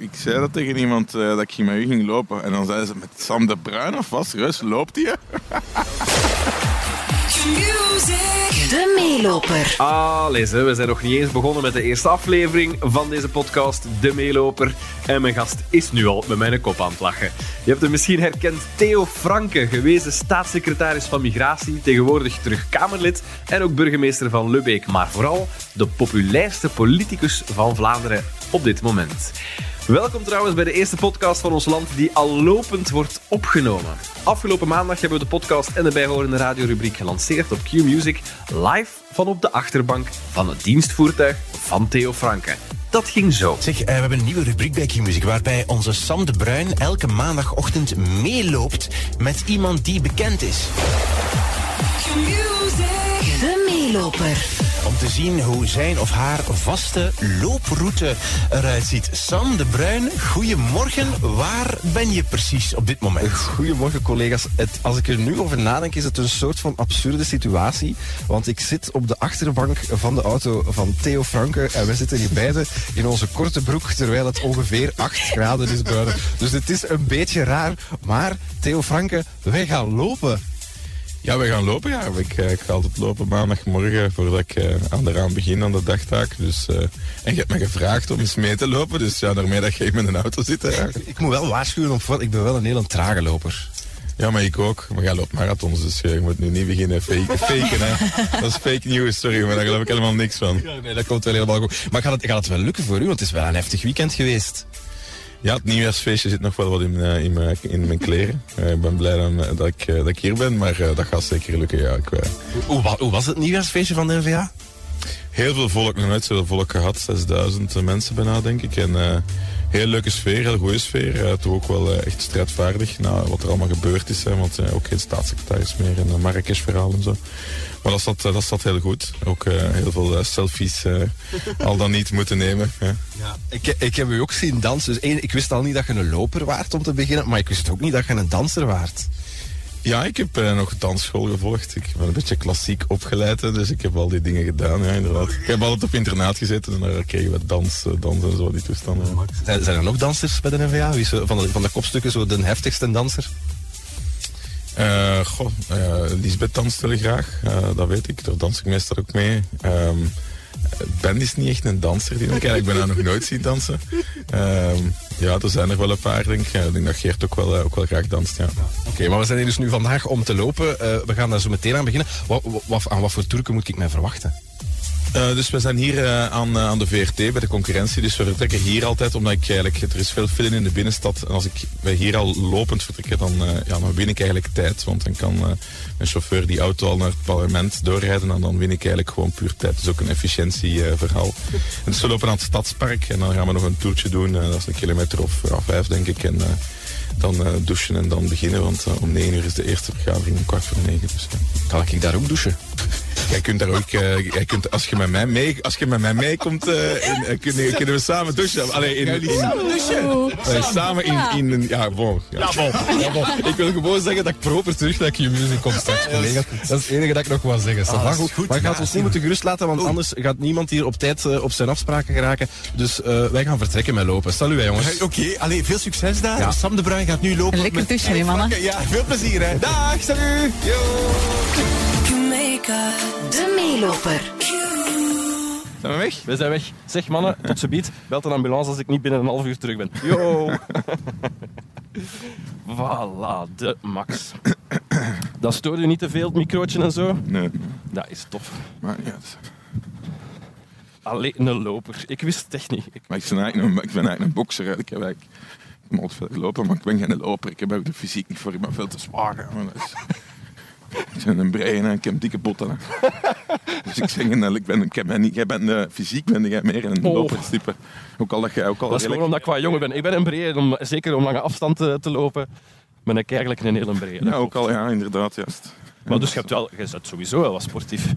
Ik zei dat tegen iemand eh, dat ik met u ging lopen. En dan zeiden ze met Sam de Bruin of? Serieus, loopt hij? De meeloper. Allee, ze, we zijn nog niet eens begonnen met de eerste aflevering van deze podcast, De Meeloper. En mijn gast is nu al met mijn kop aan het lachen. Je hebt hem misschien herkend, Theo Franke, gewezen staatssecretaris van Migratie, tegenwoordig terug Kamerlid en ook burgemeester van Lubbeek. Maar vooral de populairste politicus van Vlaanderen op dit moment. Welkom trouwens bij de eerste podcast van ons land die al lopend wordt opgenomen. Afgelopen maandag hebben we de podcast en de bijhorende radiorubriek gelanceerd op Q-Music, live van op de achterbank van het dienstvoertuig van Theo Franke. Dat ging zo. Zeg, eh, we hebben een nieuwe rubriek bij Q-Music waarbij onze Sam de Bruin elke maandagochtend meeloopt met iemand die bekend is. De meeloper. Om te zien hoe zijn of haar vaste looproute eruit ziet. Sam de Bruin, goedemorgen. Waar ben je precies op dit moment? Goedemorgen collega's. Het, als ik er nu over nadenk is het een soort van absurde situatie. Want ik zit op de achterbank van de auto van Theo Franke. En we zitten hier beiden in onze korte broek terwijl het ongeveer 8 graden is buiten. Dus het is een beetje raar. Maar Theo Franke, wij gaan lopen. Ja, we gaan lopen. Ja. Ik, eh, ik ga altijd lopen maandagmorgen voordat ik eh, aan de raam begin aan de dagtaak. Dus, eh, en je hebt me gevraagd om eens mee te lopen. Dus ja, daarmee dat je in een auto zit. hè. Ik moet wel waarschuwen, wat ik ben wel een heel trage loper. Ja, maar ik ook. Maar jij loopt marathons, dus je moet nu niet beginnen fake, faken. Hè. Dat is fake news, sorry, maar daar geloof ik helemaal niks van. Ja, nee, dat komt wel helemaal goed. Maar gaat het, gaat het wel lukken voor u? Want het is wel een heftig weekend geweest. Ja, het nieuwjaarsfeestje zit nog wel wat in, eh, in, mijn, in mijn kleren. Eh, ik ben blij dan, eh, dat, ik, dat ik hier ben, maar dat gaat zeker lukken. Ja, ik, Hoe, wa- hoe was het nieuwjaarsfeestje van de NVA? heel veel volk, nog nooit zoveel volk gehad. 6000 mensen bijna, denk ik. En heel leuke sfeer, heel goede sfeer. Toch ook wel eh, echt strijdvaardig na wat er allemaal gebeurd is. Hè, want eh, ook geen staatssecretaris meer en Marrakesh-verhaal en zo. Maar dat zat, eh, dat zat heel goed. Ook heel veel selfies al dan niet moeten nemen. Ja. Ik, ik heb u ook zien dansen. Dus ik wist al niet dat je een loper waart om te beginnen. Maar ik wist ook niet dat je een danser waart. Ja, ik heb eh, nog dansschool gevolgd. Ik ben een beetje klassiek opgeleid, dus ik heb al die dingen gedaan. Ja, inderdaad. Ik heb altijd op internaat gezeten en daar kregen we dans, eh, dans en zo, die toestanden. Zijn, zijn er nog dansers bij de NVA? Wie is zo van, de, van de kopstukken zo de heftigste danser? Eh goh, eh, Lisbeth danst heel graag, eh, dat weet ik. Daar dans ik meestal ook mee. Ehm, ben is niet echt een danser, die ik eigenlijk ben haar nog nooit zien dansen. Ehm, ja, er zijn er wel een paar, denk ik. Ik denk dat Geert ook wel, eh, ook wel graag danst, ja. Oké, maar we zijn hier dus nu vandaag om te lopen. Eh, we gaan daar zo meteen aan beginnen. Wat, wat, aan wat voor Turken moet ik mij verwachten? Eh, dus we zijn hier eh, aan, eh, aan de VRT bij de concurrentie. Dus we vertrekken hier altijd, omdat ik eigenlijk, er is veel file in de binnenstad. En als ik hier al lopend vertrekken, dan, ja, dan win ik eigenlijk tijd. Want dan kan mijn chauffeur die auto al naar het parlement doorrijden. En dan win ik eigenlijk gewoon puur tijd. Dus ook een efficiëntieverhaal. dus we lopen aan het stadspark en dan gaan we nog een toertje doen. Dat is een kilometer of vijf, denk ik. En dan douchen en dan beginnen. Want om negen uur is de eerste vergadering, om kwart voor negen. Dus, ja. Kan ik daar ook douchen? Jij kunt daar ook, eh, jij kunt, als je met mij mee, als je met mij meekomt, eh, in, eh, kunnen, kunnen we samen douchen. Allee, in, in, samen douchen? samen in, in een, ja, bon. Ja. Ja, bon. Ik wil gewoon zeggen dat ik proper terug naar Q-Music kom straks, collega's. Dat is het enige dat ik nog wil zeggen. Dat goed. goed. Maar ik ga Ja, het ons niet moeten gerust laten, want anders gaat niemand hier op tijd op zijn afspraken geraken. Dus eh, wij gaan vertrekken met lopen. Salut, hè, jongens. Oké, allee, veel succes daar. Ja. Sam de Bruin gaat nu lopen. Lekker douchen, hè, mannen. Ja, veel plezier, hè. Dag, salut. Yo. De meeloper. Zijn we weg? We zijn weg. Zeg mannen, tot ze biedt. Belt een ambulance als ik niet binnen een half uur terug ben. Yo! voilà, de max. Dat stoorde je niet te veel, het microotje en zo? Nee, Dat is tof. maar ja, Alleen een loper. Ik wist het echt niet. Ik- maar ik ben eigenlijk een, ik ben eigenlijk een bokser. hè. Ik heb eigenlijk ik veel gelopen, maar ik ben geen loper. Ik heb ook de fysiek niet voor. Ik ben veel te zwaar. hè. Maar dat is- Ik ben een brein en ik heb dikke botten. Dus ik zeg, nou, ik ben, ik heb, niet, jij bent eh, fysiek ben jij meer een Oh. loperstype. Ook al dat jij ook al Dat is gewoon omdat ik qua jongen ben. Ik ben een breed, om, zeker om lange afstand te, te lopen. Ben ik eigenlijk een hele brede. Ja, ook al, ja, inderdaad, juist. Maar dus je, hebt wel, je bent sowieso wel wat sportief.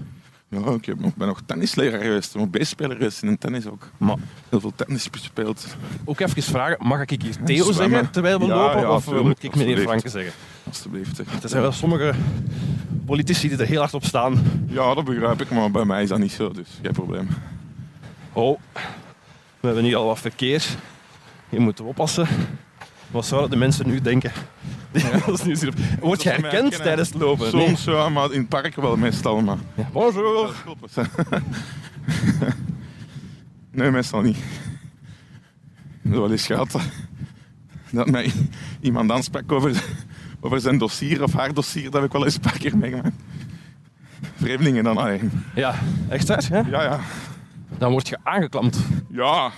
Ja, ik ben nog tennisleraar geweest, nog basisspeler geweest in tennis ook. Maar Heel veel tennis gespeeld. ook even vragen, mag ik hier Theo zwemmen. zeggen terwijl we Ja, lopen? ja, of tuurlijk, moet ik meneer. Franke zeggen? Alsjeblieft. Er zijn wel sommige politici die er heel hard op staan. Ja, dat begrijp ik, maar bij mij is dat niet zo, dus geen probleem. Oh, we hebben hier al wat verkeer. Je moet oppassen. Wat zouden de mensen nu denken? Nu zien op- Word je Dat herkend tijdens het lopen? Nee. Soms ja, maar in het park wel meestal. Maar Ja, bonjour. nee, meestal niet. Ik heb wel eens gehad dat- dat mij iemand aansprak over, over zijn dossier of haar dossier. Dat heb ik wel eens een paar keer meegemaakt. Vreemdelingen dan. allee. Ja, echt waar? Hè? Ja, ja. Dan word je aangeklampt. Ja.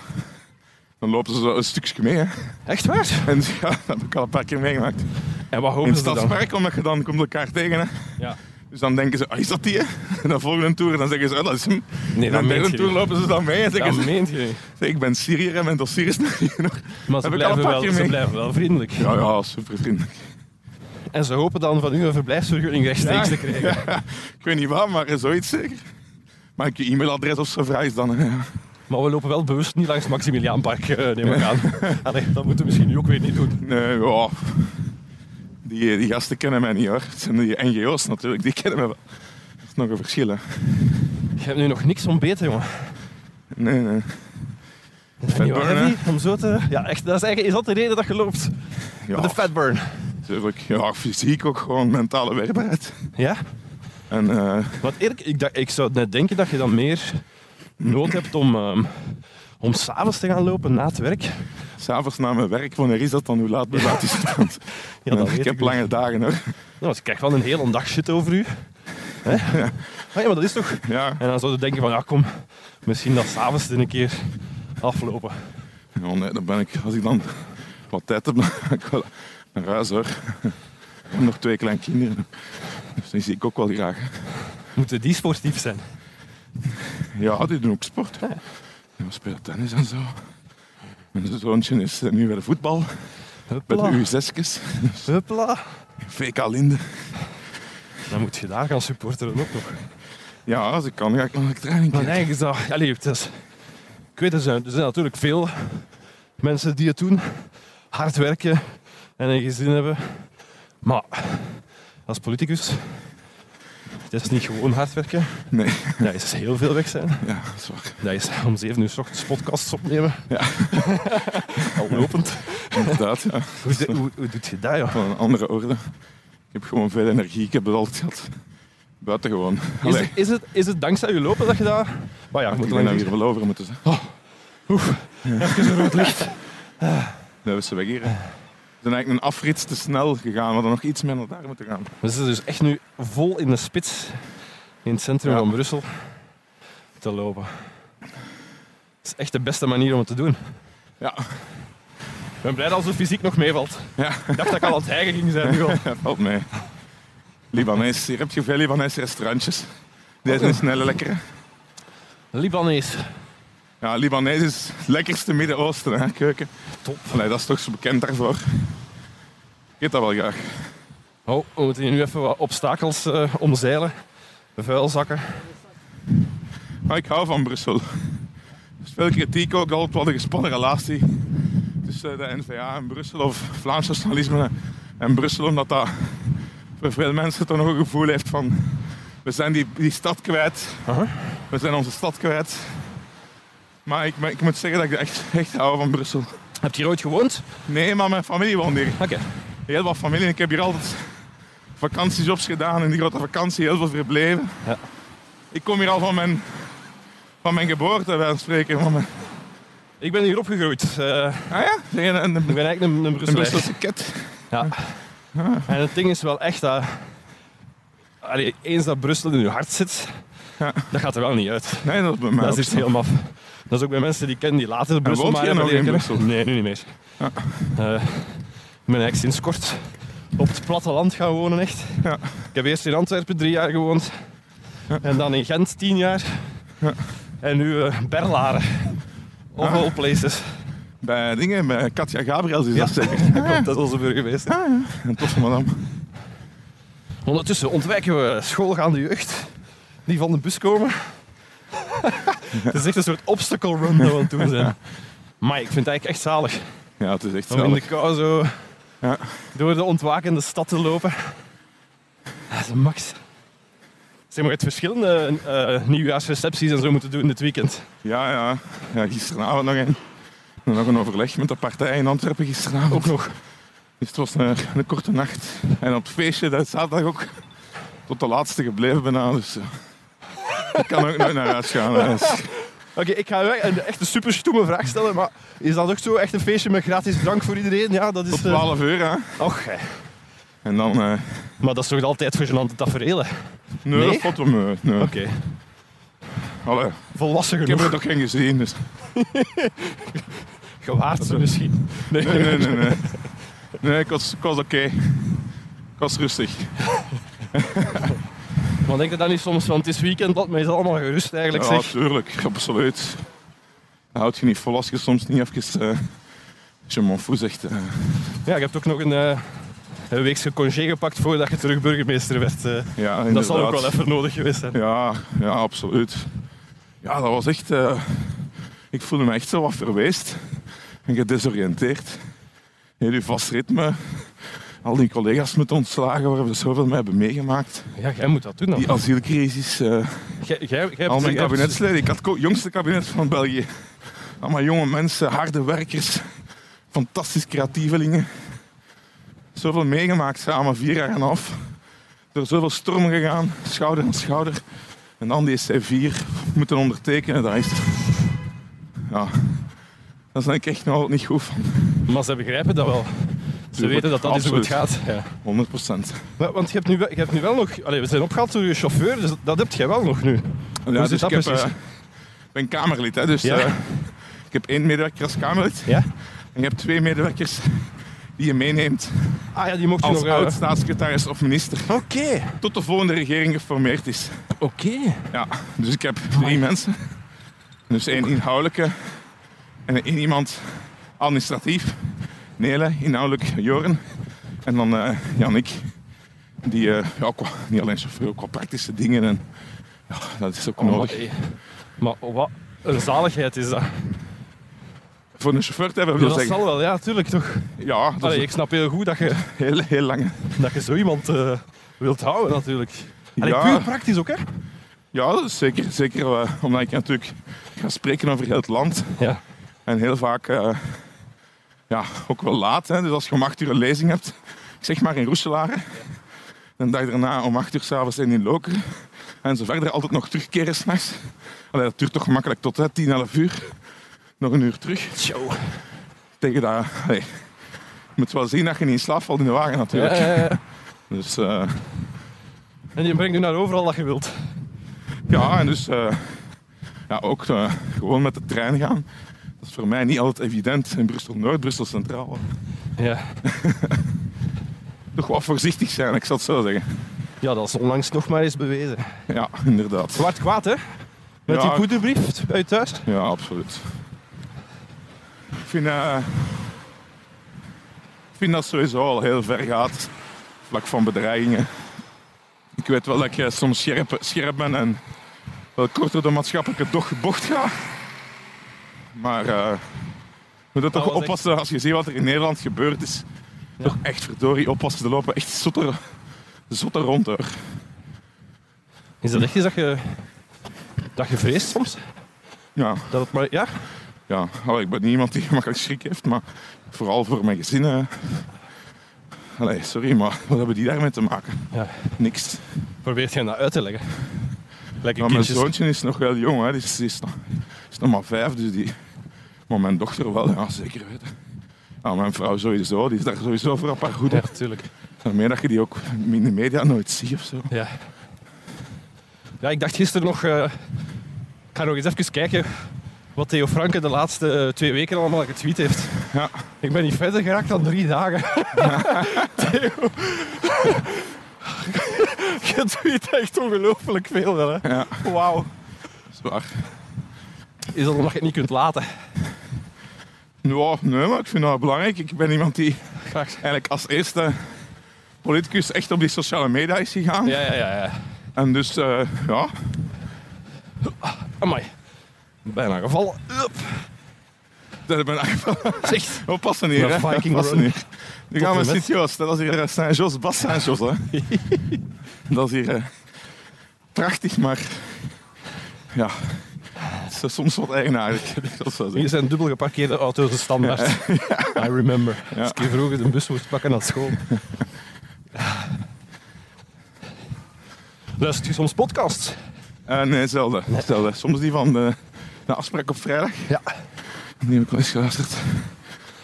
Dan lopen ze zo een stukje mee. Hè. Echt waar? En ja, dat heb ik al een paar keer meegemaakt. En wat In hopen het ze dan? stadspark, omdat je dan komt elkaar tegen. Hè. Ja. Dus dan denken ze, ah, is dat die? hè? En dan volgende tour, dan zeggen ze, ah, dat is hem. Nee, derde tour niet. lopen ze dan mee en zeggen Dat ze, meent je zeg, ik ben Syriër en mijn dossier is nog. Maar ze blijven, wel, ze blijven wel vriendelijk. Ja, ja, super vriendelijk. En ze hopen dan van u een verblijfsvergunning rechtstreeks Ja. te krijgen. Ik weet niet waar, maar zoiets zeker. Maar ik je e-mailadres of zo vraag is dan. hè. Maar we lopen wel bewust niet langs Maximiliaanpark, eh neem ik aan. Allee, dat moeten we misschien nu ook weer niet doen. Nee, ja. Die, die gasten kennen mij niet hoor. Het zijn die NGO's natuurlijk, die kennen mij wel. Dat is nog een verschil hè. Je hebt nu nog niks ontbeten, jongen. Nee, nee. Fatburn, heavy om zo te... Ja, echt, dat is, eigenlijk, is dat de reden dat je loopt? Ja, Met de fatburn. natuurlijk. Ja, fysiek ook gewoon mentale weerbaarheid. Ja? En eh, Want eerlijk, ik, dacht, ik zou net denken dat je dan meer nood hebt om, ehm om s'avonds te gaan lopen na het werk. S'avonds na mijn werk, wanneer is dat dan? Hoe laat, laat is het dan? Ja, dat ik heb ik lange dagen hoor. Nou, ik krijg wel een hele dag shit over u. Hè? Ah, ja, maar dat is toch... Ja, En dan zou je denken van, ja kom, misschien dat s'avonds een keer aflopen. Ja, nee, dan ben ik, als ik dan wat tijd heb, dan ga ik wel naar huis hoor. Ik heb nog twee kleine kinderen. Dus die zie ik ook wel graag. Moeten die sportief zijn? Ja, die doen ook sport. Ja, we spelen tennis en zo. Mijn zoontje is eh, nu de voetbal, Huppla. de U6'jes. Huppla. VK Linde. Dan moet je daar gaan supporteren ook nog. Ja, als ik kan, ga ik nog een training Maar eigenlijk is dat... Allee, het is, ik weet, er zijn, er zijn natuurlijk veel mensen die het doen. Hard werken en een gezin hebben. Maar als politicus... Het is niet gewoon hard werken. Nee, Dat is heel veel weg zijn. ja, dat is waar. Dat is om 7 uur s ochtends podcasts opnemen. Ja. Al lopend. Inderdaad, ja. Hoe, de- hoe, hoe doet je dat, joh? Van een andere orde. Ik heb gewoon veel energie, ik heb het altijd gehad. Buitengewoon. Is het, is, het, is het dankzij je lopen dat je daar... Maar ja, ik moet dat lang we hier wel over moeten zijn. Even een rood licht. Dat is ze weg hier. hè. We zijn eigenlijk een afrit te snel gegaan. We hadden nog iets meer naar daar moeten gaan. We zitten dus echt nu vol in de spits in het centrum Ja. van Brussel te lopen. Dat is echt de beste manier om het te doen. Ja, Ik ben blij dat zo fysiek nog meevalt. ja Ik dacht dat ik al aan het hijgen ging zijn dat valt mee. Libanees, hier heb je veel Libanese restaurantjes. Deze is snel lekker. Libanees. Ja, Libanees is het lekkerste Midden-Oosten, hè, keuken. Top. Allee, dat is toch zo bekend daarvoor. Ik eet dat wel graag. Oh, we moeten hier nu even wat obstakels eh, omzeilen. Vuilzakken. Maar ik hou van Brussel. Er is veel kritiek ook, altijd wel een gespannen relatie tussen de NVA en Brussel, of Vlaams nationalisme en Brussel, omdat dat voor veel mensen toch nog een gevoel heeft van we zijn die, die stad kwijt, Aha. we zijn onze stad kwijt. Maar ik, ik moet zeggen dat ik echt, echt hou van Brussel. Heb je hier ooit gewoond? Nee, maar mijn familie woont hier. Oké. Heel wat familie. Ik heb hier altijd vakantiejobs gedaan. In die grote vakantie heel veel verbleven. Ja. Ik kom hier al van mijn, van mijn geboorte, het spreken. Van mijn... Ik ben hier opgegroeid. Eh, Ah ja? Een, een, ik ben eigenlijk een. Brusselse ket. Ja. En het ding is wel echt dat... Allee, eens dat Brussel in je hart zit, Ja. dat gaat er wel niet uit. Nee, dat is bij mij Dat is iets heel maf. Dat is ook bij mensen die kennen die later Brussel woont maar hebben leren kennen. Brussel? Nee, nu niet meer. Ja. Eh, ik ben eigenlijk sinds kort op het platteland gaan wonen, echt. Ja. Ik heb eerst in Antwerpen drie jaar gewoond. En dan in Gent tien jaar. Ja. En nu eh Berlaren. Of Ah. all places. Bij dingen, bij Katja Gabriels is Ja. dat zeker. Dat is onze burgemeester. Een toffe madame. Ondertussen ontwijken we schoolgaande jeugd die van de bus komen. het is echt een soort obstacle run dat we aan doen zijn. Maar ik vind het eigenlijk echt zalig Ja, het is echt om in de zalig. kou zo Ja. door de ontwakende stad te lopen. Dat is max. Zeg maar, het verschillende eh nieuwjaarsrecepties en zo moeten doen dit weekend. Ja, ja. ja, gisteravond nog een. En nog een overleg met de partij in Antwerpen gisteravond. Ook nog. Dus het was een, een korte nacht. En op het feestje, dat is zaterdag ook tot de laatste gebleven bijna. Dus eh, ik kan ook nooit naar huis gaan. Oké, ik ga u een echt een super stoeme vraag stellen, maar is dat ook zo echt een feestje met gratis drank voor iedereen? Ja, dat is... eh, 12 uur, hè. Och, hè. En dan... eh maar dat is toch altijd voor gênante tafereelen? nee, Nee? dat valt wel mee. Nee. Oké, Allee, volwassen ik heb genoeg. er toch geen gezien, dus... Gewaard ze misschien. Nee. Nee, nee, nee. Nee, nee ik was, ik was oké. Ik was rustig. Maar denk je dat niet soms, want het is weekend, laat mij allemaal gerust eigenlijk Ja, zeg. tuurlijk. Absoluut. Dat houdt je niet vol als je soms niet even... eh je m'en fout zegt. eh. Ja, je hebt ook nog een, eh een weekse congé gepakt voordat je terug burgemeester werd. ja, dat zal ook inderdaad. wel even nodig geweest zijn. Ja, ja, absoluut. Ja, dat was echt... ik voelde me echt zo wat verweest. En gedesoriënteerd. Heel uw vast ritme. Al die collega's met ontslagen waar we zoveel mee hebben meegemaakt. Ja, jij moet dat doen dan. Die asielcrisis. eh, jij, jij hebt- al mijn kabinetsleden. Ik had het jongste kabinet van België. Allemaal jonge mensen, harde werkers. Fantastisch creatievelingen. Zoveel meegemaakt samen, vier jaar en half. Door zoveel stormen gegaan, schouder aan schouder. En dan die C4 moeten ondertekenen, dat is... Ja, daar ben ik echt nog niet goed van. Maar ze begrijpen dat wel. Ze weten dat dat is hoe het gaat. Ja. 100 procent. Maar- Want je hebt nu, wel- je hebt nu wel nog... Allee, we zijn opgehaald door je chauffeur, dus dat heb jij wel nog nu. Ja, zit dus dat ik heb, precies? eh, ik ben Kamerlid, hè, dus Ja. eh, ik heb één medewerker als Kamerlid. Ja? En je hebt twee medewerkers die je meeneemt Ah ja, die mocht je als nog... eh, oud-staatssecretaris of minister. Oké. Tot de volgende regering geformeerd is. Oké. Ja, dus ik heb drie mensen. Dus één inhoudelijke en één iemand administratief. Nele, inhoudelijk Joren. En dan eh Jannik, die eh, ja, qua, niet alleen chauffeur, ook qua praktische dingen. En, ja, dat is ook Oh, nodig. hey. maar wat een zaligheid is dat. Voor een chauffeur te hebben, Ja, wil dat zeggen. zal wel, ja, tuurlijk toch. Ja, dat Allee, is ik snap heel goed dat je, heel, heel lang. dat je zo iemand eh, wilt houden, natuurlijk. Allee, Ja. puur praktisch ook, hè? Ja, dat is zeker. Zeker eh, omdat ik natuurlijk ga spreken over heel het land. Ja. En heel vaak eh, ja, ook wel laat. Hè. Dus als je om acht uur een lezing hebt, ik zeg maar in Roeselare. De dag daarna om acht uur s'avonds in in Lokeren. En zo verder altijd nog terugkeren s'nachts. Allee, dat duurt toch gemakkelijk tot hè, 10, 11 uur. Nog een uur terug. Tegen dat... allee, je moet wel zien dat je niet in slaap valt in de wagen natuurlijk. ja, ja. Dus eh, En die brengt je naar overal dat je wilt. ja, en dus eh, ja, ook eh, gewoon met de trein gaan. Dat is voor mij niet altijd evident in Brussel-Noord, Brussel Centraal. Ja. Toch wat voorzichtig zijn, ik zal het zo zeggen. ja, dat is onlangs nog maar eens bewezen. Ja, inderdaad. Werd kwaad, hè? Met Ja. die poederbrief uit thuis. Ja, absoluut. Ik vind, eh, ik vind dat sowieso al heel ver gaat, vlak van bedreigingen. Ik weet wel dat je soms scherp, scherp bent en wel kort door de maatschappelijke doch- bocht gaat. Maar eh je moet er toch echt- oppassen als je ziet wat er in Nederland gebeurd is. Toch echt verdorie oppassen, er lopen echt zotter, zotter rond hoor. Is dat echt iets dat je, dat je vreest soms? Ja, Dat het maar, ja? ja. Allee, ik ben niet iemand die gemakkelijk schrik heeft, maar vooral voor mijn gezin. eh. Allee, sorry, maar wat hebben die daarmee te maken? ja. Niks. Probeert je dat uit te leggen? Lekker Maar mijn kindjes. zoontje is nog wel jong, hè. Die is, die is, nog, is nog maar vijf, dus die... Maar mijn dochter wel, ja, zeker weten. Ja, mijn vrouw sowieso, die is daar sowieso voor op haar goed. Ja, op. natuurlijk. Daarmee dat je die ook in de media nooit ziet of zo. Ja. Ja, ik dacht gisteren nog... eh, ik ga nog eens even kijken wat Theo Franke de laatste eh, twee weken allemaal getweet heeft. Ja. Ik ben niet verder geraakt dan drie dagen. Theo. Je tweet echt ongelooflijk veel wel, hè. Ja, Wauw. zwaar. Is dat omdat je het niet kunt laten? Ja, nee, maar ik vind dat belangrijk. Ik ben iemand die Graag. eigenlijk als eerste politicus echt op die sociale media is gegaan. Ja, ja, ja. ja. En dus, eh, ja, Amai. Bijna gevallen. Up. Dat hebben we eigenlijk Zeg. Oppassen hier, hè. Viking run. hier. Nu gaan we. Sint-Joost. Dat is hier Saint-Jos, Bas Saint-Jos, hè. dat is hier eh, prachtig, maar ja, Het is soms wat eigenaardig. Dat zou Hier zijn dubbel geparkeerde auto's de standaard. I remember. Als ik hier vroeger de bus moest pakken naar school. Luister je soms podcasts? Eh, nee, zelden. zelden. Soms die van de, de afspraak op vrijdag. Ja. Die heb ik wel eens geluisterd.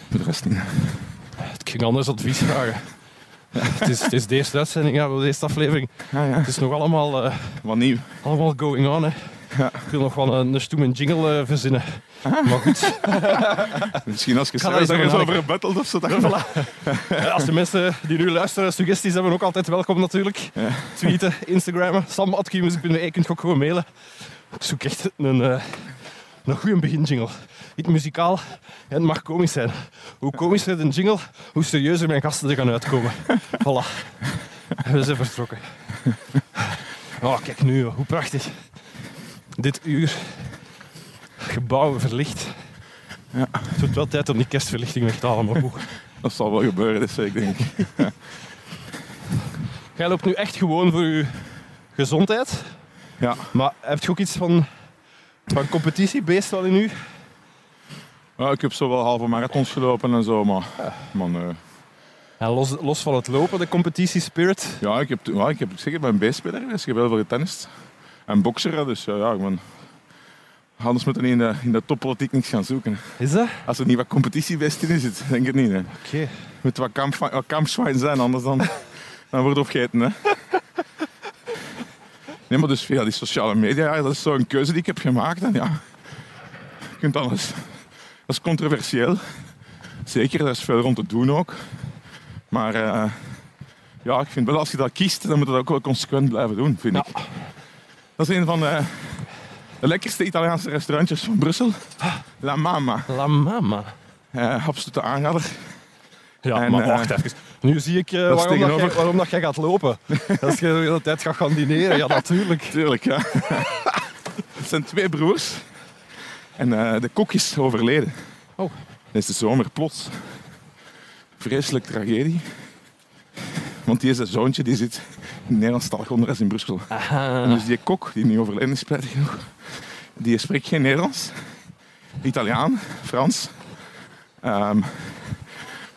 Voor de rest niet. Ik ging anders advies vragen. Het is, het is de eerste uitzending, ja, de eerste aflevering. Ja, ja. Het is nog allemaal, eh, Wat nieuw. allemaal going on. Hè. Ja. Ik wil nog wel een, een stoeme jingle eh, verzinnen. Maar goed, Misschien als je dat je over gebatteld of zo. Dat voilà. Als de mensen die nu luisteren suggesties hebben, ook altijd welkom natuurlijk. Tweeten, Instagrammen, sam.gmusic.be, je kunt ook gewoon mailen. Ik zoek echt een, eh, een goede beginjingle. Niet muzikaal en het mag komisch zijn. Hoe komischer de jingle, hoe serieuzer mijn gasten er gaan uitkomen. Voilà. We zijn vertrokken. Oh, kijk nu, hoe prachtig. Dit uur. Gebouwen verlicht. Ja. Het wordt wel tijd om die kerstverlichting weg te halen, maar hoe? Dat zal wel gebeuren, dat zeker denk ik. Jij loopt nu echt gewoon voor je gezondheid. Ja. Maar heb je ook iets van, van competitiebeest wel in u? Ja, ik heb zo wel halve marathons gelopen en zo, maar... maar nee. En los, los van het lopen, de competitiespirit. Ja, ik heb, ja, ik heb ik zeg, ik ben B-speler geweest. Ik heb heel veel getennist. En bokser, dus ja, ja, ik ben... Anders moeten we in de, in de toppolitiek niks gaan zoeken. Is dat? Als er niet wat competitiebest in zit, denk ik niet. Hè. Oké. moet wat, kamp, wat kampzwijn zijn, anders dan, dan wordt het opgegeten. Hè. Nee, maar dus via die sociale media, ja, dat is zo'n keuze die ik heb gemaakt. En ja, je kunt alles. Dat is controversieel. Zeker, daar is veel rond te doen ook. Maar eh, ja, ik vind wel als je dat kiest, dan moet je dat ook wel consequent blijven doen, vind ik. Dat is een van de, de lekkerste Italiaanse restaurantjes van Brussel. La Mama. La mama. Eh, absolute aanrader. Ja, En, maar eh, wacht even. Nu zie ik eh, waarom, dat jij, waarom dat jij gaat lopen. Als je de hele tijd gaat gaan dineren, ja natuurlijk. Tuurlijk, ja. Het zijn twee broers. En eh, de kok is overleden. Oh. Deze zomer plots. Vreselijk tragedie. Want die is een zoontje die zit in Nederlandstalig onderwijs in Brussel. En dus die kok, die nu overleden is, spijtig genoeg, die spreekt geen Nederlands. Italiaan, Frans. Ehm,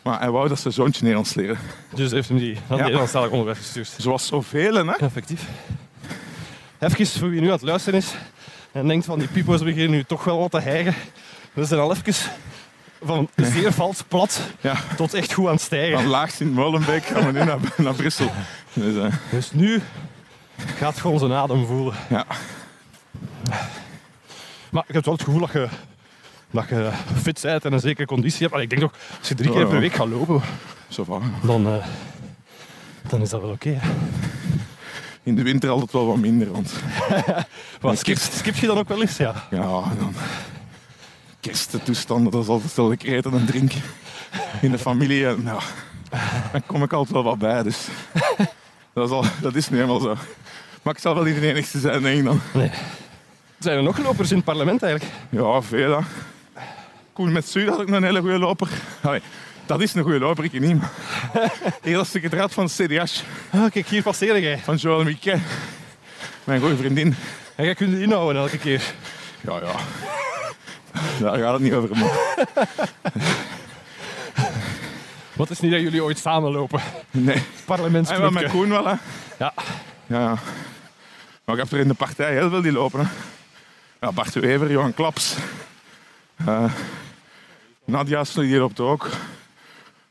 maar hij wou dat zijn zoontje Nederlands leren. Dus heeft hem die naar Ja. Nederlandstalig onderwijs gestuurd. Zoals zoveel, hè? Effectief. Even voor wie nu aan het luisteren is en denkt van die pipo's beginnen nu toch wel wat te hijgen. We zijn al even van zeer vals plat Ja. tot echt goed aan het stijgen. Van laagst in Molenbeek gaan we nu naar, naar Brussel. Dus, eh, Dus nu gaat gewoon zijn adem voelen. ja. Maar ik heb wel het gevoel dat je, dat je fit bent en een zekere conditie hebt. Maar ik denk toch, als je drie keer per week gaat lopen, dan, eh, dan is dat wel oké. In de winter altijd wel wat minder, want Maar skip, skip je dan ook wel eens? Ja. ja, dan kersttoestanden, dat is altijd wel lekker eten en drinken in de familie. En, ja, daar kom ik altijd wel wat bij, dus dat is, al, dat is nu helemaal zo. Maar ik zal wel niet de enigste zijn, denk ik dan. Zijn er nog lopers in het parlement eigenlijk? Ja, veel hè. Koen met Su, dat is ook een hele goede loper. Allee, dat is een goede loper, ik niet. maar- Heel secretariat van CDH, Ah, kijk, hier passeer jij. van Joël Miquet. Mijn goede vriendin. En jij kunt het inhouden elke keer. Ja, ja. Daar gaat het niet over. Maar. Wat is niet dat jullie ooit samen lopen? Nee. En wel met Koen wel, hè. Ja. Ja, ja. Maar ik heb er in de partij heel veel die lopen, hè. Ja, Bart de Wever, Johan Klaps. Eh Nadia Snoei, die loopt ook.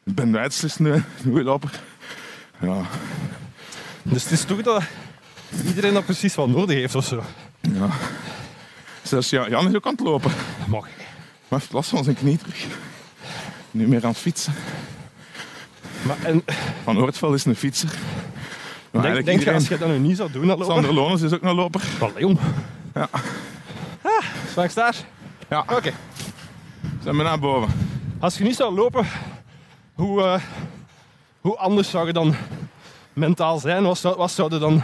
Ben is een, een goede loper. Ja, Dus het is toch dat iedereen dat precies wat nodig heeft of zo. ja. Zelfs Jan is ook aan het lopen. Mag. Maar heeft last van zijn knie terug. Nu meer aan het fietsen. Maar en, Van Oortveld is een fietser. Maar denk, denk je iedereen- als je dat nu niet zou doen, dat lopen? Sander Lones is ook een loper. Van Leon. Ja. Ah, straks daar. Ja, Oké. Zijn we naar boven. Als je niet zou lopen, hoe, eh, hoe anders zou je dan mentaal zijn? Wat zou, wat zou er dan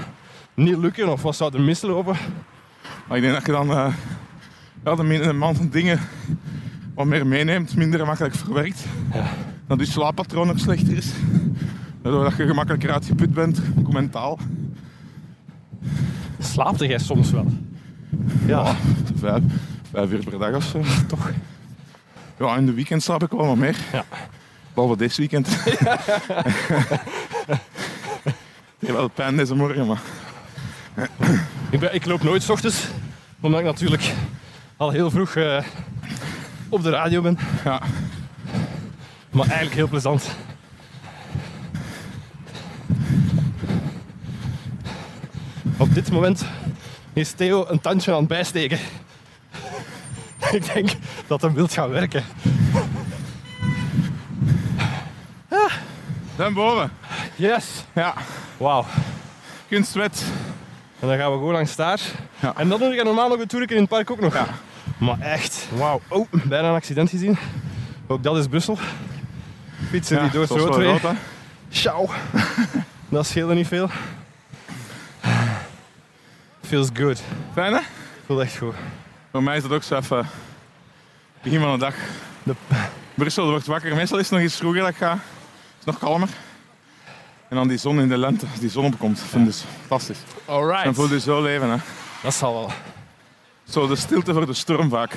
niet lukken of wat zou er mislopen? Maar ik denk dat je dan eh, ja, de, man van dingen wat meer meeneemt, minder makkelijk verwerkt. Ja. Dat je slaappatroon ook slechter is. Waardoor dat je gemakkelijker uitgeput bent, ook mentaal. Slaapte jij soms wel? Ja. Vijf, vijf uur per dag of zo, toch? Ja, in de weekend slaap ik wel wat meer. Ja. Behalve dit weekend. Ik heb wel pijn deze morgen, maar... Ik, ben, ik loop nooit 's ochtends, omdat ik natuurlijk al heel vroeg eh, op de radio ben. Ja. Maar eigenlijk heel plezant. Op dit moment is Theo een tandje aan het bijsteken. Ik denk dat hem wilt gaan werken. Dan boven. Yes! Ja, Wauw. kunstwet. En dan gaan we gewoon langs daar. Ja. En dan doe ik normaal nog een toerke in het park ook nog. Ja. Maar echt, wauw. Oh, bijna een accident gezien. Ook dat is Brussel. Fietsen die door het dat rood weer. Ciao. dat scheelde niet veel. Feels good. Fijn, hè? Voelt echt goed. Voor mij is dat ook zo even... Begin van de dag. De- Brussel wordt wakker. Meestal is het nog iets vroeger dat ik ga. Het is nog kalmer. En dan die zon in de lente, als die zon opkomt. Dat vind ik dus fantastisch. Dan Alright. voel je je zo leven, hè. Dat zal wel. Zo de stilte voor de storm vaak.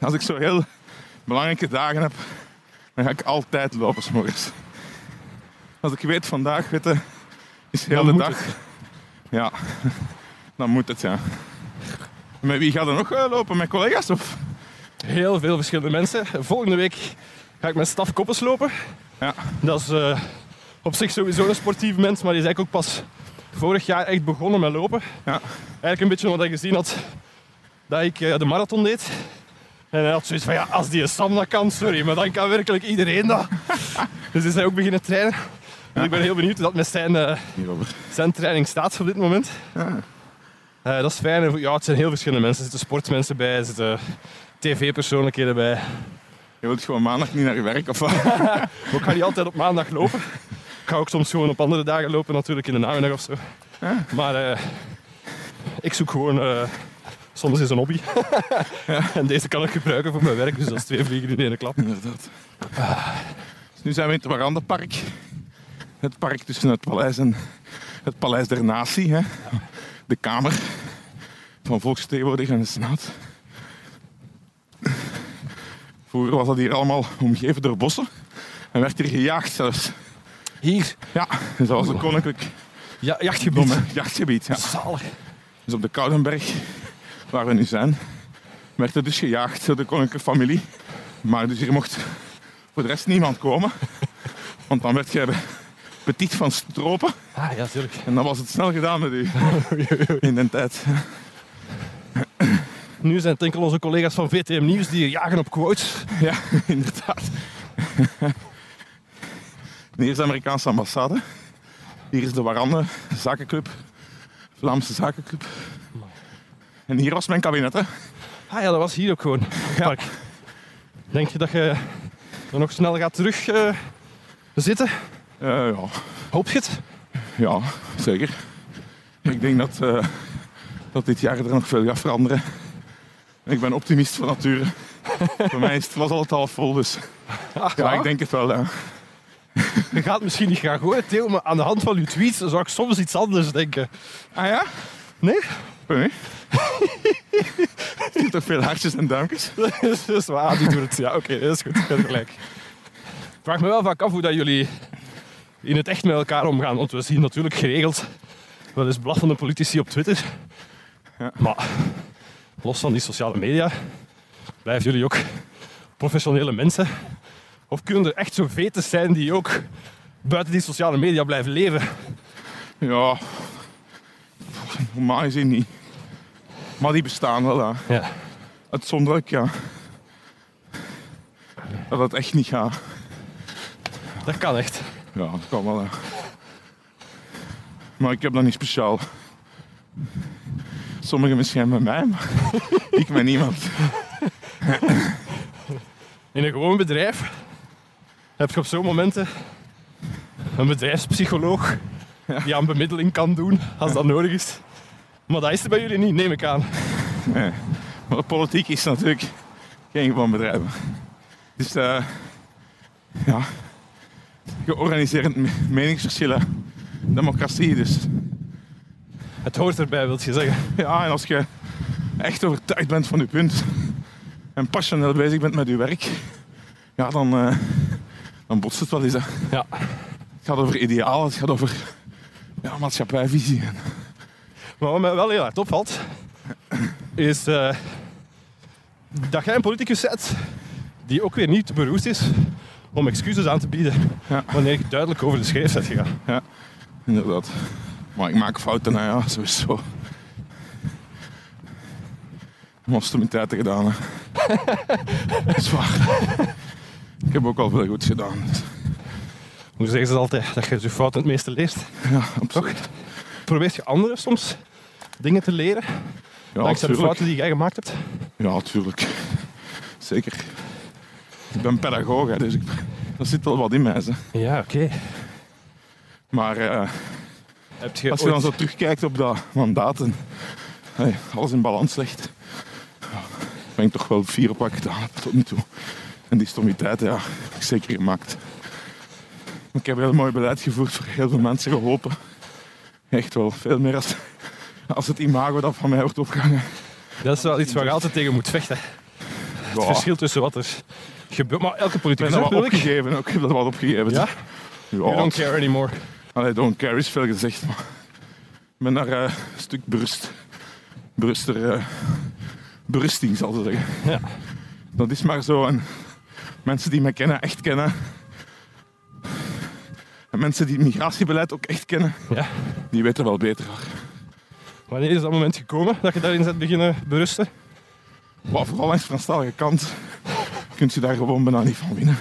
Als ik zo heel belangrijke dagen heb, dan ga ik altijd lopen 's morgens. Als ik weet vandaag, weet je, is heel Dan de dag. Ja, dan moet het ja. Met wie gaat er nog lopen? Met collega's? Of? Heel veel verschillende mensen. Volgende week ga ik met Staf Koppes lopen. Ja. Dat is eh, op zich sowieso een sportief mens, maar die is eigenlijk ook pas vorig jaar echt begonnen met lopen. Ja. Eigenlijk een beetje omdat hij gezien had dat ik eh, de marathon deed. En hij had zoiets van, ja, als die Sam dat kan, sorry, maar dan kan werkelijk iedereen dat. dus is hij ook beginnen trainen. Dus ik ben heel benieuwd hoe dat met zijn, eh, zijn training staat op dit moment. Eh, dat is fijn. Ja, het zijn heel verschillende mensen. Er zitten sportmensen bij, er zitten tv-persoonlijkheden bij. Je wilt gewoon maandag niet naar je werk of wat? Ik ga niet altijd op maandag lopen. Ik ga ook soms gewoon op andere dagen lopen, natuurlijk in de namiddag of zo. Maar eh, ik zoek gewoon eh, soms is een hobby. en deze kan ik gebruiken voor mijn werk, dus dat is twee vliegen in één klap. Inderdaad. Dus nu zijn we in het Warandenpark. Het park tussen het paleis en het Paleis der Natie. Hè. De Kamer van Volksvertegenwoordiger en de Senaat. Vroeger was dat hier allemaal omgeven door bossen. En werd hier gejaagd zelfs. Hier, Ja, dus dat was een koninklijk ja, jachtgebied. jachtgebied. Ja. Zalig. Dus op de Koudenberg, waar we nu zijn, werd er dus gejaagd door de koninklijke familie. Maar dus hier mocht voor de rest niemand komen. Want dan werd jij petit van stropen. Ah, ja, tuurlijk. En dan was het snel gedaan met u. In de tijd. Nu zijn het enkel onze collega's van VTM Nieuws die jagen op quotes. Ja, inderdaad. Hier is de Amerikaanse ambassade. Hier is de Warande Zakenclub. Vlaamse Zakenclub. En hier was mijn kabinet, hè. Ah ja, dat was hier ook gewoon. Ja. Denk je dat je er nog snel gaat terug eh, zitten? Eh, ja. Hoop je het? Ja, zeker. Ik denk dat, eh, dat dit jaar er nog veel gaat veranderen. En ik ben optimist van nature. Voor mij is het, was al het half vol, dus ja, ik denk het wel. Ja. Je gaat misschien niet graag horen, Theo, maar aan de hand van uw tweets zou ik soms iets anders denken. Ah ja? Nee? Nee. Stuurt toch veel hartjes en duimpjes? dat is waar, die doet het. Ja, oké, dat is goed. Hebt gelijk. Ik vraag me wel vaak af hoe dat jullie in het echt met elkaar omgaan. Want we zien natuurlijk geregeld wel eens blaffende politici op Twitter. Ja. Maar los van die sociale media, blijven jullie ook professionele mensen? Of kunnen er echt zo vetes zijn die ook buiten die sociale media blijven leven? Ja, normaal gezien niet. Maar die bestaan wel, ja. Ja. Uitzonderlijk, ja. Dat het echt niet gaat. Dat kan echt. Ja, dat kan wel. Maar ik heb dat niet speciaal. Sommigen misschien met mij, maar ik met niemand. In een gewoon bedrijf heb je op zo'n momenten een bedrijfspsycholoog die aan bemiddeling kan doen als dat nodig is. Maar dat is er bij jullie niet, neem ik aan. Nee. Maar politiek is natuurlijk geen gewoon bedrijf. Dus eh ja, georganiseerd me- meningsverschillen, democratie dus. Het hoort erbij, wil je zeggen. Ja, en als je echt overtuigd bent van je punt en passioneel bezig bent met je werk, ja, dan, eh, dan botst het wel eens. Hè. Ja. Het gaat over idealen, het gaat over ja, maatschappijvisie. Maar wat mij wel heel hard opvalt, is eh, dat jij een politicus bent die ook weer niet te beroerd is om excuses aan te bieden Ja. wanneer je duidelijk over de schreef bent gegaan. Inderdaad. Maar ik maak fouten, nou ja, sowieso. Moest mijn tijd gedaan, hè. Dat is waar. Ik heb ook al veel goed gedaan. dus Hoe zeggen ze altijd dat je je fouten het meeste leest? Ja, absoluut. Probeert je anderen soms dingen te leren Ja, dankzij de fouten die jij gemaakt hebt? Ja, tuurlijk. Zeker. Ik ben pedagoog, hè, dus ik, er zit wel wat in mij. Hè. Ja, oké. Maar eh, Heb je als je dan ooit- zo terugkijkt op dat mandaat en hey, alles in balans legt, ben ik toch wel fier op wat ik gedaan heb tot nu toe. En die stommiteit, ja, heb ik zeker gemaakt. Ik heb heel mooi beleid gevoerd voor heel veel mensen geholpen. Echt wel, veel meer als, als het imago dat van mij wordt opgehangen. Dat is wel iets waar je altijd tegen moet vechten. Het Ja, verschil tussen wat er gebeurt. Maar elke ik politicus dat heeft natuurlijk. opgegeven, ook. ik dat wat opgegeven. Ja? You don't care anymore. Allee, don't care is veel gezegd, maar ik ben daar eh, een stuk berust. Beruster, eh, berusting, zal ze zeggen. Ja. Dat is maar zo. En mensen die mij kennen, echt kennen. En mensen die het migratiebeleid ook echt kennen, Ja. die weten wel beter. Wanneer is dat moment gekomen dat je daarin bent beginnen berusten? Maar vooral langs de Franstalige kant kun je daar gewoon bijna niet van winnen.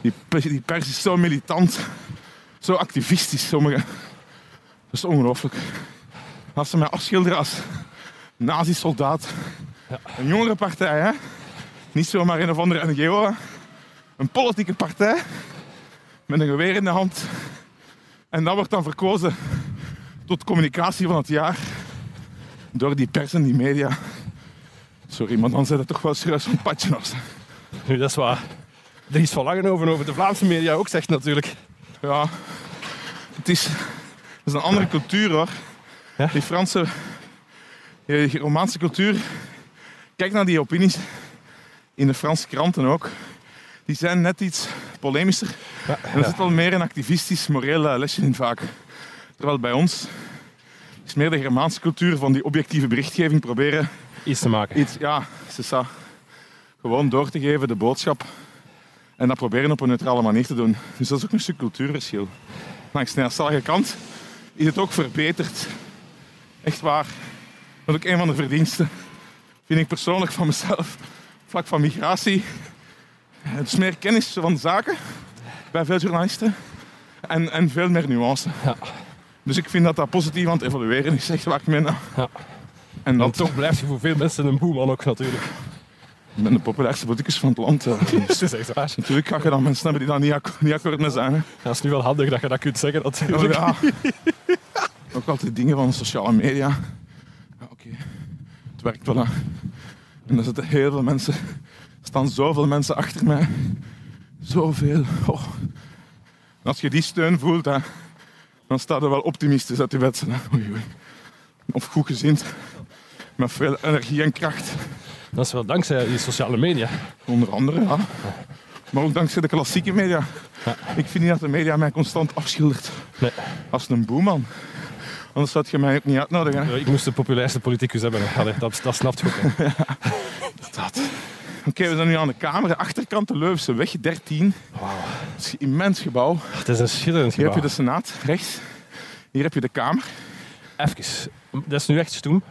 Die, pers- die pers is zo militant, zo activistisch, sommigen. Dat is ongelooflijk. Als ze mij afschilderen als nazi-soldaat. Een jongere partij, hè? Niet zomaar een of andere NGO. Een politieke partij met een geweer in de hand. En dat wordt dan verkozen tot communicatie van het jaar door die pers en die media. Sorry, maar dan zijn het toch wel serieus padje af. Nu, dat is waar. Dries van Langenhoven over de Vlaamse media ook zegt natuurlijk. Ja, het is, het is een andere cultuur hoor. Ja? Die Franse, die Romaanse cultuur. Kijk naar die opinies in de Franse kranten ook. Die zijn net iets polemischer. Ja, En er zit wel meer een activistisch, moreel eh, lesje in vaak. Terwijl bij ons is meer de Germaanse cultuur van die objectieve berichtgeving proberen Iets te maken. iets, ja, c'est ça. Gewoon door te geven, de boodschap. En dat proberen op een neutrale manier te doen. Dus dat is ook een stuk cultuurverschil. Langs de Nederlandstalige kant is het ook verbeterd. Echt waar. Dat is ook een van de verdiensten, vind ik persoonlijk van mezelf. Vlak van migratie. Het is meer kennis van zaken bij veel journalisten. En, en veel meer nuance. Ja. Dus ik vind dat dat positief aan het evolueren is. Echt waar ik meen. Ja. En dat, toch blijft je voor veel mensen een boeman ook natuurlijk. Ik ben de populairste politicus van het land. eh. Het is echt waar. Natuurlijk ga je dan mensen hebben die daar niet, akko- niet akkoord mee zijn. Hè. Dat is nu wel handig dat je dat kunt zeggen natuurlijk. Ja. Ook altijd dingen van sociale media. Ja, oké. Het werkt wel. Hè. En er zitten heel veel mensen. Er staan zoveel mensen achter mij. Zoveel. Oh. En als je die steun voelt, hè, dan staat er wel optimistisch uit die wedstrijd. Of goed gezind. Met veel energie en kracht. Dat is wel dankzij die sociale media. Onder andere, ja. Maar ook dankzij de klassieke media. Ik vind niet dat de media mij constant afschildert Nee. als een boeman. Anders zou je mij ook niet uitnodigen. Hè? Ik moest de populairste politicus hebben. Allee, dat, dat snapt ook. hè. Dat. Oké, we zijn nu aan de kamer. Achterkant, de Leuvense weg 13. Dat is een immens gebouw. Het is een schitterend Hier heb gebouw. je de Senaat, rechts. Hier heb je de Kamer. Even. Dat is nu echt stoem.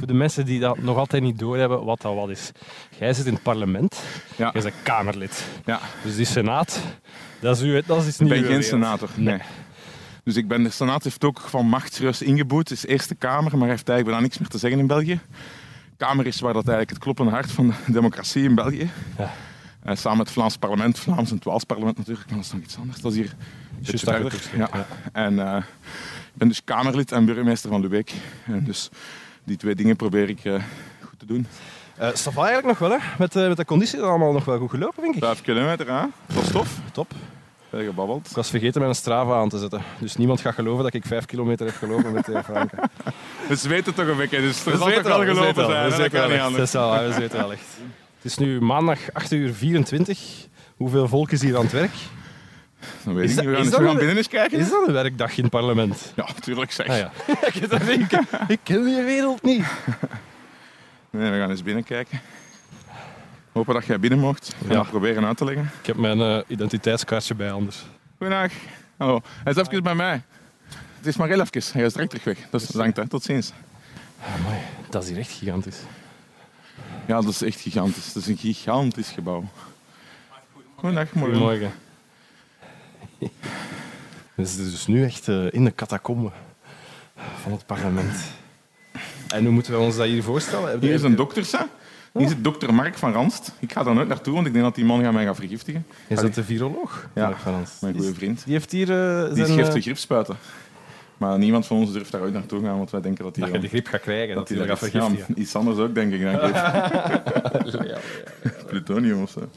Voor de mensen die dat nog altijd niet doorhebben wat dat wat is. Jij zit in het parlement. Ja. Jij bent Kamerlid. Ja. Dus die senaat, dat is, uw, dat is iets Ik nieuws. ben geen senator. Nee. Nee. Dus ik ben, de Senaat heeft ook van macht serieus ingeboet. Het is Eerste Kamer, maar heeft eigenlijk bijna niks meer te zeggen in België. Kamer is waar dat eigenlijk het kloppende hart van de democratie in België. Ja. Eh, samen met het Vlaams parlement, Vlaams en het Waals parlement natuurlijk, maar dat is nog iets anders. Dat is hier het Ja. ja. En eh, ik ben dus Kamerlid en burgemeester van Lubeek. En dus die twee dingen probeer ik eh, goed te doen. Staat eigenlijk nog wel, hè? Met, eh, met de conditie is het allemaal nog wel goed gelopen, denk ik. Vijf kilometer, hè? Dat is tof. Top. Gebabbeld? Ik was vergeten mijn Strava aan te zetten. Dus niemand gaat geloven dat ik vijf kilometer heb gelopen met Theo Franke. Dus weten toch een beetje, dus er We zal weten toch wel we gelopen zijn. we weten wel echt. Dat is wel, we weten wel echt. Het is nu maandag 8 uur 24. Hoeveel volk is hier aan het werk? Dan weet Is ik dat- niet. We gaan, is dat we gaan binnen eens kijken. Is dat een werkdag in het parlement? Ja, tuurlijk zeg. Ah ja. ik, dat ik, ik ken die wereld niet. Nee, we gaan eens binnen kijken. Hopen dat jij binnen mocht. We gaan Ja. proberen uit te leggen. Ik heb mijn eh, identiteitskaartje bij anders. Goedendag. Hallo. Hij is even bij mij. Het is maar heel even. Hij is direct terug weg. Dus bedankt. Hè. Tot ziens. Amai, dat is hier echt gigantisch. Ja, dat is echt gigantisch. Het is een gigantisch gebouw. Goedendag, morgen. Goedemorgen. We zitten dus nu echt eh, in de catacombe van het parlement. En hoe moeten we ons dat hier voorstellen? Hier is een dokter, hè. Hier zit dokter Mark van Ranst. Ik ga daar nooit naartoe, want ik denk dat die man gaat mij gaan vergiftigen. Is dat de viroloog? Ja, Mark van Ans? Mijn goede is- vriend. Die heeft hier eh, Die zijn... geeft eh, de gripspuiten. Maar niemand van ons durft daar ooit naartoe gaan, want wij denken dat hij dat je de grip gaat krijgen, dat, hij dat gaat is. vergiftigen. Ja, iets anders ook, denk ik. Denk ik. Plutonium of zo.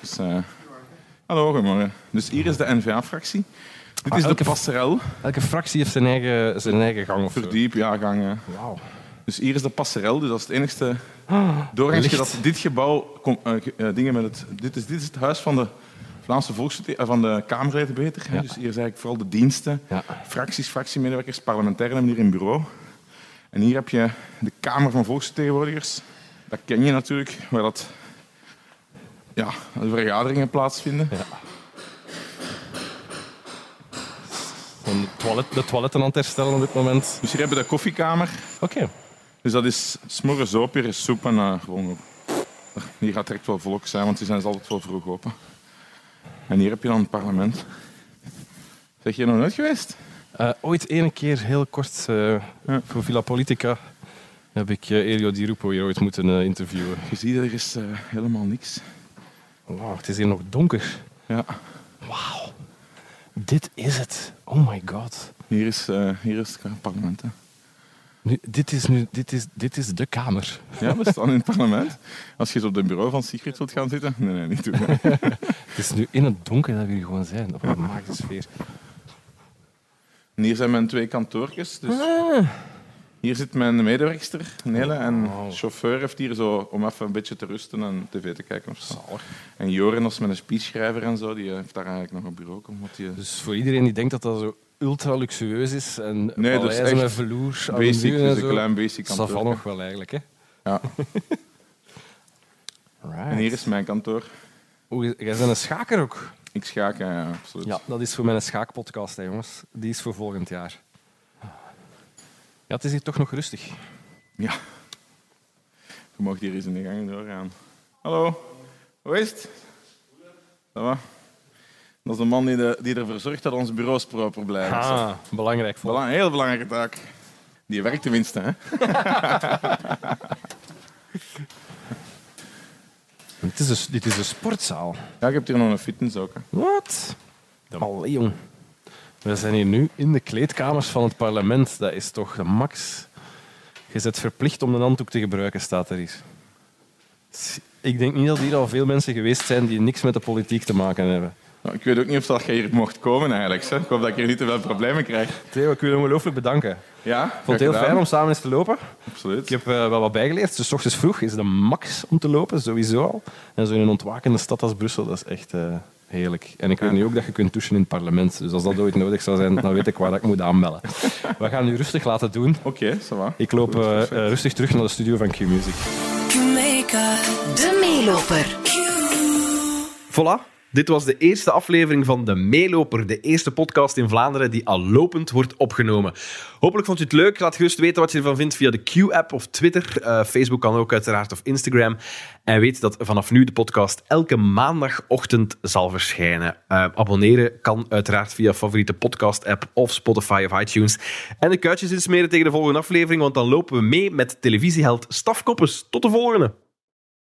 Dus, eh, hallo, goedemorgen. Dus hier is de N-VA-fractie. Dit Ah, is de passerel. Elke fractie heeft zijn eigen, zijn eigen gang of. Verdiep, ja, gang. eh. Wauw. Dus hier is de passerel, dus dat is het enigste doorgangsje licht. dat dit gebouw... kom- eh, eh, dingen met het, dit, is, dit is het huis van de Vlaamse volksvertegenwoordiger, van de Kamerleden beter. Ja. Dus hier is eigenlijk vooral de diensten, Ja. fracties, fractiemedewerkers, parlementairen hebben hier een bureau. En hier heb je de Kamer van Volksvertegenwoordigers. Dat ken je natuurlijk, waar dat, ja, de vergaderingen plaatsvinden. Een toilet, de toiletten aan het herstellen op dit moment. Dus hier hebben we de koffiekamer. Oké. Dus dat is s'morgens open, hier is soep en eh, gewoon... Hier gaat direct wel volk zijn, want die zijn altijd wel vroeg open. En hier heb je dan het parlement. Zeg je nog nooit geweest? Eh, ooit ene keer heel kort eh, voor Villa Politica heb ik Elio Di Rupo hier ooit moeten interviewen. Je ziet, er is helemaal niks. Wauw, het is hier nog donker. Ja, Wauw. Dit is het. Oh my god. hier is, eh, hier is het parlement. Hè. Nu, dit, is nu, dit, is, dit is de kamer. Ja, we staan in het parlement. Als je zo op het bureau van Sigrid wilt gaan zitten... Nee, nee, niet doen. Het is nu in het donker dat we hier gewoon zijn. Op een magische sfeer. En hier zijn mijn twee kantoortjes. Dus Ah. Hier zit mijn medewerkster, Nele. En de chauffeur heeft hier zo om even een beetje te rusten en tv te kijken. Of zo. En Joren als mijn speechschrijver en zo, die eh, heeft daar eigenlijk nog een bureau. Omdat die, Dus voor iedereen die denkt dat dat zo ultra luxueus is en Nee, dat is met echt aan de basic, dus een klein basic dat kantoor. nog wel eigenlijk. Hè? Ja. Right. En hier is mijn kantoor. Oeh, jij bent een schaker ook. Ik schaak, ja, absoluut. Ja, dat is voor mijn schaakpodcast, hè, jongens. Die is voor volgend jaar. Ja, het is hier toch nog rustig. Ja. Je mag hier eens in de gang doorgaan. Hallo, hoe is het? Dat is de man die, de, die ervoor zorgt dat onze bureaus proper blijven. Ah, belangrijk. Vol. Belang, heel belangrijke taak. Die werkt tenminste, hè? Dit is, een, dit is een sportzaal. Ja, je hebt hier nog een fitness ook. Wat? Allee, jong. We zijn hier nu in de kleedkamers van het parlement. Dat is toch de max. Je bent verplicht om een handdoek te gebruiken, staat er hier. Ik denk niet dat hier al veel mensen geweest zijn die niks met de politiek te maken hebben. Nou, ik weet ook niet of dat jij hier mocht komen eigenlijk. Hè. Ik hoop dat ik hier niet te veel problemen krijg. Theo, ik wil je ongelooflijk bedanken. Ja, Ik vond het heel fijn om samen eens te lopen. Absoluut. Ik heb eh, wel wat bijgeleerd. Dus ochtends vroeg is de max om te lopen, sowieso al. En zo in een ontwakende stad als Brussel, dat is echt eh, heerlijk. En ik weet nu ook dat je kunt douchen in het parlement. Dus als dat ooit nodig zou zijn, dan weet ik waar dat ik moet aanbellen. We gaan nu rustig laten doen. Oké, ça va. Ik loop eh, rustig terug naar de studio van Q-Music. De meeloper. Voilà. Dit was de eerste aflevering van De Meeloper, de eerste podcast in Vlaanderen die al lopend wordt opgenomen. Hopelijk vond je het leuk. Laat gerust weten wat je ervan vindt via de Q-app of Twitter. Eh, Facebook kan ook uiteraard of Instagram. En weet dat vanaf nu de podcast elke maandagochtend zal verschijnen. Eh, abonneren kan uiteraard via favoriete podcast-app of Spotify of iTunes. En de kuitjes insmeren tegen de volgende aflevering, want dan lopen we mee met televisieheld Staf Koppes. Tot de volgende!